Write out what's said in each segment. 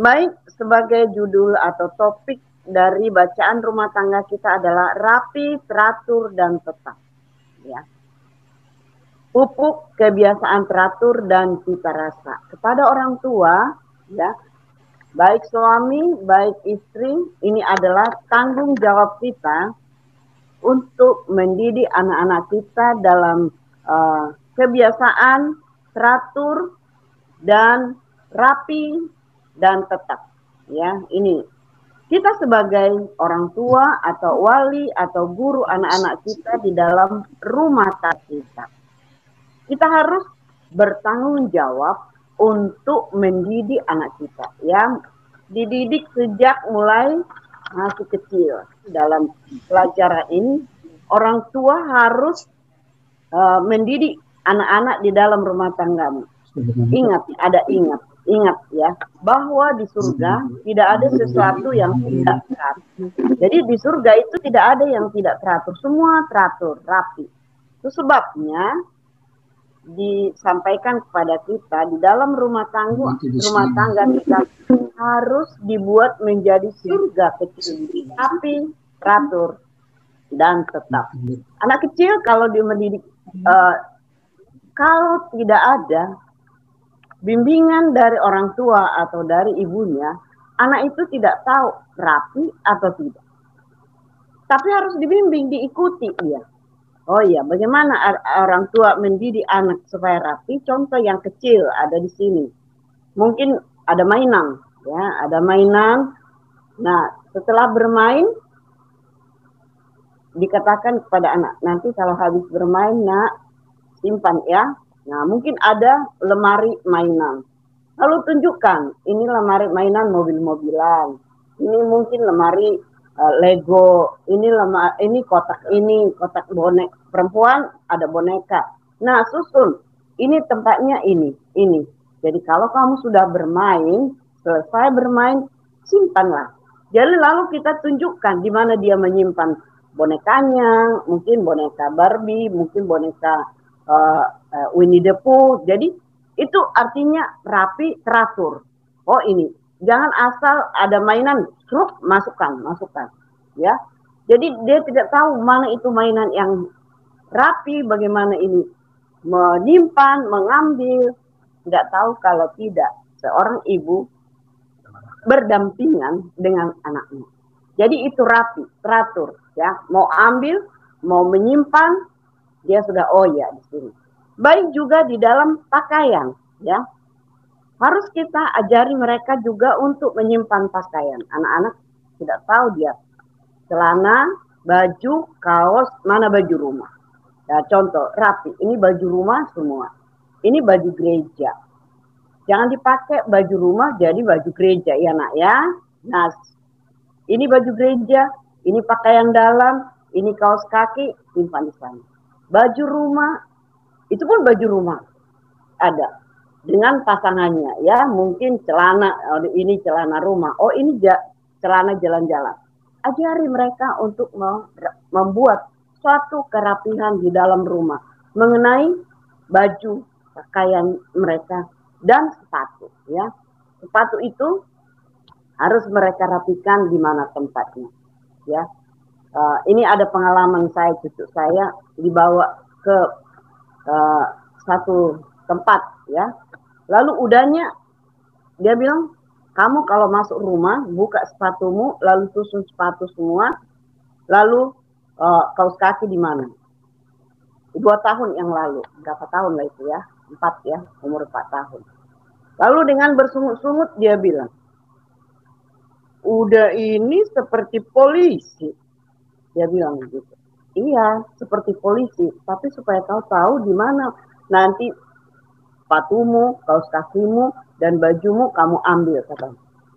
Baik, sebagai judul atau topik dari bacaan rumah tangga kita adalah rapi, teratur, dan tetap. Ya. Pupuk kebiasaan teratur dan cita rasa kepada orang tua, ya, baik suami, baik istri, ini adalah tanggung jawab kita untuk mendidik anak-anak kita dalam uh, kebiasaan teratur dan rapi dan tetap. Ya, ini kita sebagai orang tua atau wali atau guru anak-anak kita di dalam rumah tangga kita. Kita harus bertanggung jawab untuk mendidik anak kita ya dididik sejak mulai masih kecil dalam pelajaran ini orang tua harus uh, mendidik anak-anak di dalam rumah tanggamu ingat ada ingat ingat ya bahwa di surga tidak ada sesuatu yang tidak teratur. Jadi di surga itu tidak ada yang tidak teratur, semua teratur, rapi. Itu sebabnya disampaikan kepada kita di dalam rumah tangga rumah tangga kita harus dibuat menjadi surga kecil, tapi teratur dan tetap. Anak kecil kalau dia mendidik uh, kalau tidak ada bimbingan dari orang tua atau dari ibunya, anak itu tidak tahu rapi atau tidak. Tapi harus dibimbing, diikuti dia. Oh iya, bagaimana orang tua mendidik anak supaya rapi? Contoh yang kecil ada di sini. Mungkin ada mainan, ya, ada mainan. Nah, setelah bermain, dikatakan kepada anak, nanti kalau habis bermain, nak, simpan ya, Nah, mungkin ada lemari mainan. Lalu tunjukkan, ini lemari mainan mobil-mobilan. Ini mungkin lemari uh, Lego, ini lemari ini kotak ini, kotak bonek perempuan ada boneka. Nah, susun. Ini tempatnya ini, ini. Jadi kalau kamu sudah bermain, selesai bermain, simpanlah. Jadi lalu kita tunjukkan di mana dia menyimpan bonekanya, mungkin boneka Barbie, mungkin boneka uh, uh, Winnie the Pooh. Jadi itu artinya rapi teratur. Oh ini, jangan asal ada mainan, truk masukkan, masukkan, ya. Jadi dia tidak tahu mana itu mainan yang rapi, bagaimana ini menyimpan, mengambil, tidak tahu kalau tidak seorang ibu berdampingan dengan anaknya. Jadi itu rapi, teratur, ya. Mau ambil, mau menyimpan, dia sudah oh ya di sini. Baik juga di dalam pakaian, ya. Harus kita ajari mereka juga untuk menyimpan pakaian. Anak-anak tidak tahu dia celana, baju, kaos, mana baju rumah. Ya, contoh rapi, ini baju rumah semua. Ini baju gereja. Jangan dipakai baju rumah jadi baju gereja ya nak ya. Nah, ini baju gereja, ini pakaian dalam, ini kaos kaki, simpan di sana baju rumah itu pun baju rumah ada dengan pasangannya ya. Mungkin celana oh, ini celana rumah. Oh ini ja, celana jalan-jalan. Ajari mereka untuk membuat suatu kerapihan di dalam rumah mengenai baju pakaian mereka dan sepatu ya. Sepatu itu harus mereka rapikan di mana tempatnya ya uh, ini ada pengalaman saya cucu saya dibawa ke uh, satu tempat ya. Lalu udahnya dia bilang kamu kalau masuk rumah buka sepatumu lalu susun sepatu semua lalu uh, kaos kaki di mana? Dua tahun yang lalu berapa tahun lah itu ya empat ya umur empat tahun. Lalu dengan bersungut-sungut dia bilang udah ini seperti polisi dia bilang gitu. Iya, seperti polisi, tapi supaya kau tahu di mana nanti sepatumu, kaos kakimu, dan bajumu kamu ambil kata.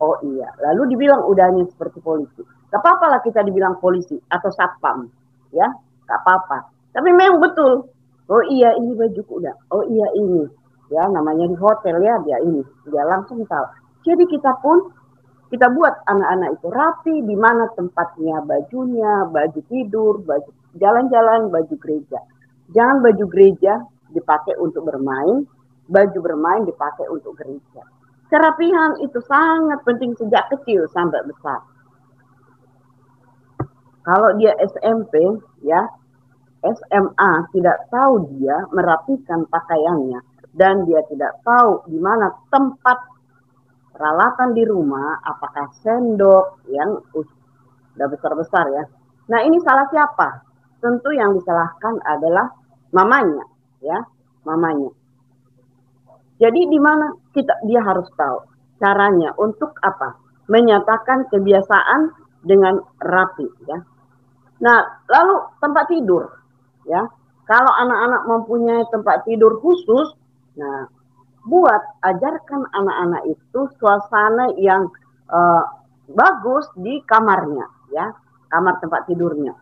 Oh iya, lalu dibilang udahnya seperti polisi. Gak apa-apa lah kita dibilang polisi atau satpam, ya, gak apa-apa. Tapi memang betul. Oh iya, ini bajuku udah. Oh iya ini, ya namanya di hotel ya dia ini, dia langsung tahu. Jadi kita pun kita buat anak-anak itu rapi di mana tempatnya bajunya, baju tidur, baju jalan-jalan, baju gereja. Jangan baju gereja dipakai untuk bermain, baju bermain dipakai untuk gereja. kerapihan itu sangat penting sejak kecil sampai besar. Kalau dia SMP, ya, SMA tidak tahu dia merapikan pakaiannya dan dia tidak tahu di mana tempat peralatan di rumah, apakah sendok yang udah besar-besar ya. Nah ini salah siapa? Tentu yang disalahkan adalah mamanya, ya, mamanya. Jadi di mana kita dia harus tahu caranya untuk apa? Menyatakan kebiasaan dengan rapi, ya. Nah, lalu tempat tidur, ya. Kalau anak-anak mempunyai tempat tidur khusus, nah, buat ajarkan anak-anak itu suasana yang uh, bagus di kamarnya, ya, kamar tempat tidurnya.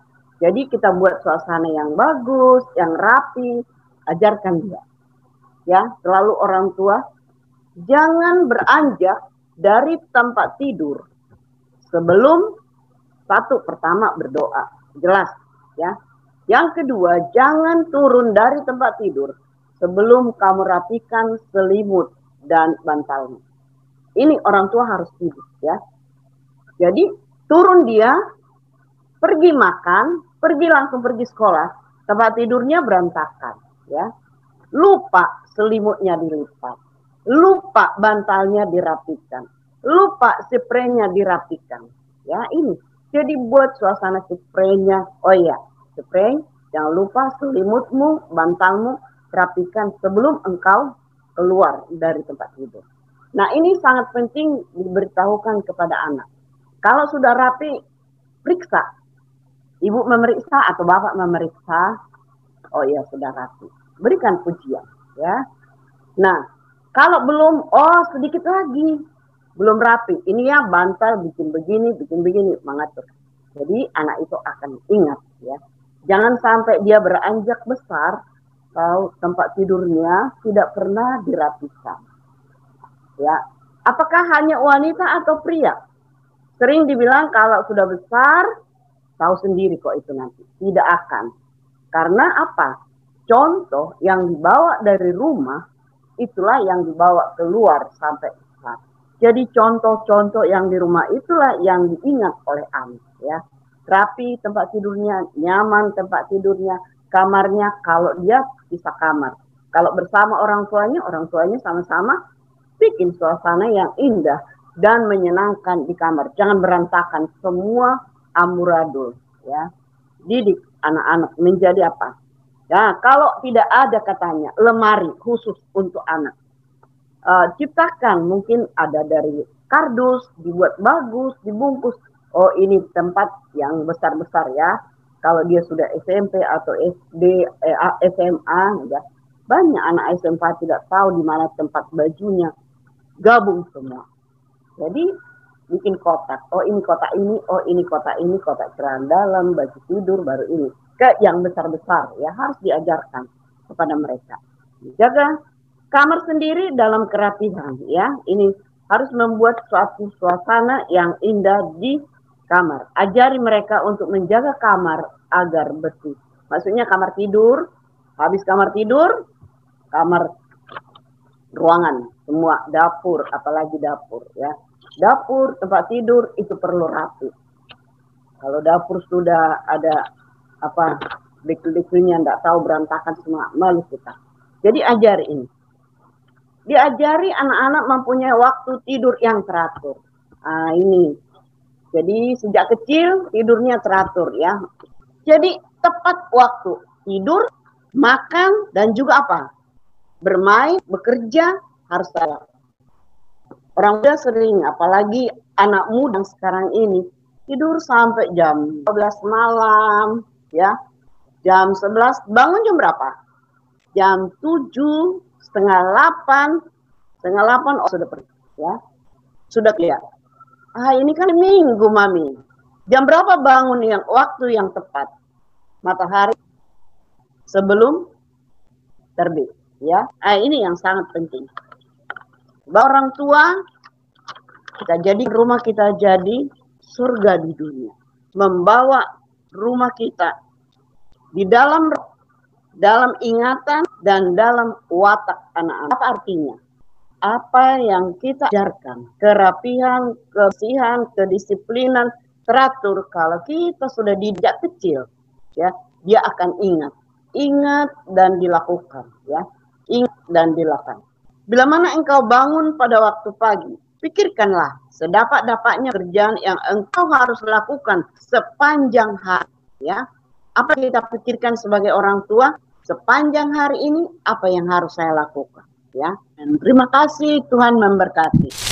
Jadi kita buat suasana yang bagus, yang rapi, ajarkan dia. Ya, selalu orang tua jangan beranjak dari tempat tidur sebelum satu pertama berdoa jelas ya. Yang kedua, jangan turun dari tempat tidur sebelum kamu rapikan selimut dan bantalmu. Ini orang tua harus tidur ya. Jadi turun dia, pergi makan, pergi langsung pergi sekolah, tempat tidurnya berantakan ya. Lupa selimutnya dilipat, lupa bantalnya dirapikan, lupa spraynya dirapikan. Ya ini jadi buat suasana spraynya. Oh iya, spray jangan lupa selimutmu, bantalmu rapikan sebelum engkau keluar dari tempat tidur. Nah ini sangat penting diberitahukan kepada anak. Kalau sudah rapi, periksa. Ibu memeriksa atau bapak memeriksa. Oh iya sudah rapi. Berikan pujian ya. Nah kalau belum, oh sedikit lagi belum rapi. Ini ya bantal bikin begini, bikin begini, mengatur. Jadi anak itu akan ingat ya. Jangan sampai dia beranjak besar tahu tempat tidurnya tidak pernah dirapikan. Ya. Apakah hanya wanita atau pria? Sering dibilang kalau sudah besar tahu sendiri kok itu nanti. Tidak akan. Karena apa? Contoh yang dibawa dari rumah itulah yang dibawa keluar sampai jadi contoh-contoh yang di rumah itulah yang diingat oleh anak ya. Rapi tempat tidurnya, nyaman tempat tidurnya, kamarnya kalau dia bisa kamar. Kalau bersama orang tuanya, orang tuanya sama-sama bikin suasana yang indah dan menyenangkan di kamar. Jangan berantakan semua amburadul ya. Didik anak-anak menjadi apa? Ya, kalau tidak ada katanya lemari khusus untuk anak uh, ciptakan mungkin ada dari kardus dibuat bagus dibungkus oh ini tempat yang besar besar ya kalau dia sudah SMP atau SD eh, SMA ya. Banyak anak SMA tidak tahu di mana tempat bajunya. Gabung semua. Jadi bikin kotak. Oh ini kotak ini oh ini kotak ini kotak celana dalam baju tidur baru ini. Ke yang besar besar ya harus diajarkan kepada mereka. Jaga Kamar sendiri dalam kerapihan ya. Ini harus membuat suatu suasana yang indah di kamar. Ajari mereka untuk menjaga kamar agar bersih. Maksudnya kamar tidur, habis kamar tidur, kamar ruangan semua dapur apalagi dapur ya. Dapur, tempat tidur itu perlu rapi. Kalau dapur sudah ada apa dekil-dekilnya tidak tahu berantakan semua malu kita. Jadi ajari ini diajari anak-anak mempunyai waktu tidur yang teratur. Nah, ini. Jadi sejak kecil tidurnya teratur ya. Jadi tepat waktu tidur, makan dan juga apa? Bermain, bekerja harus salah. Orang muda sering, apalagi anak muda sekarang ini tidur sampai jam 12 malam, ya. Jam 11 bangun jam berapa? Jam 7 setengah delapan, setengah delapan oh sudah pergi, ya, sudah keluar. Ah ini kan minggu mami. Jam berapa bangun yang waktu yang tepat? Matahari sebelum terbit, ya. Ah ini yang sangat penting. Bahwa orang tua kita jadi rumah kita jadi surga di dunia. Membawa rumah kita di dalam dalam ingatan dan dalam watak anak-anak. Apa artinya? Apa yang kita ajarkan, kerapihan, kebersihan, kedisiplinan, teratur, kalau kita sudah dijak kecil, ya, dia akan ingat, ingat dan dilakukan, ya, ingat dan dilakukan. Bila mana engkau bangun pada waktu pagi, pikirkanlah sedapat-dapatnya kerjaan yang engkau harus lakukan sepanjang hari, ya. Apa kita pikirkan sebagai orang tua? Sepanjang hari ini apa yang harus saya lakukan, ya. Dan terima kasih Tuhan memberkati.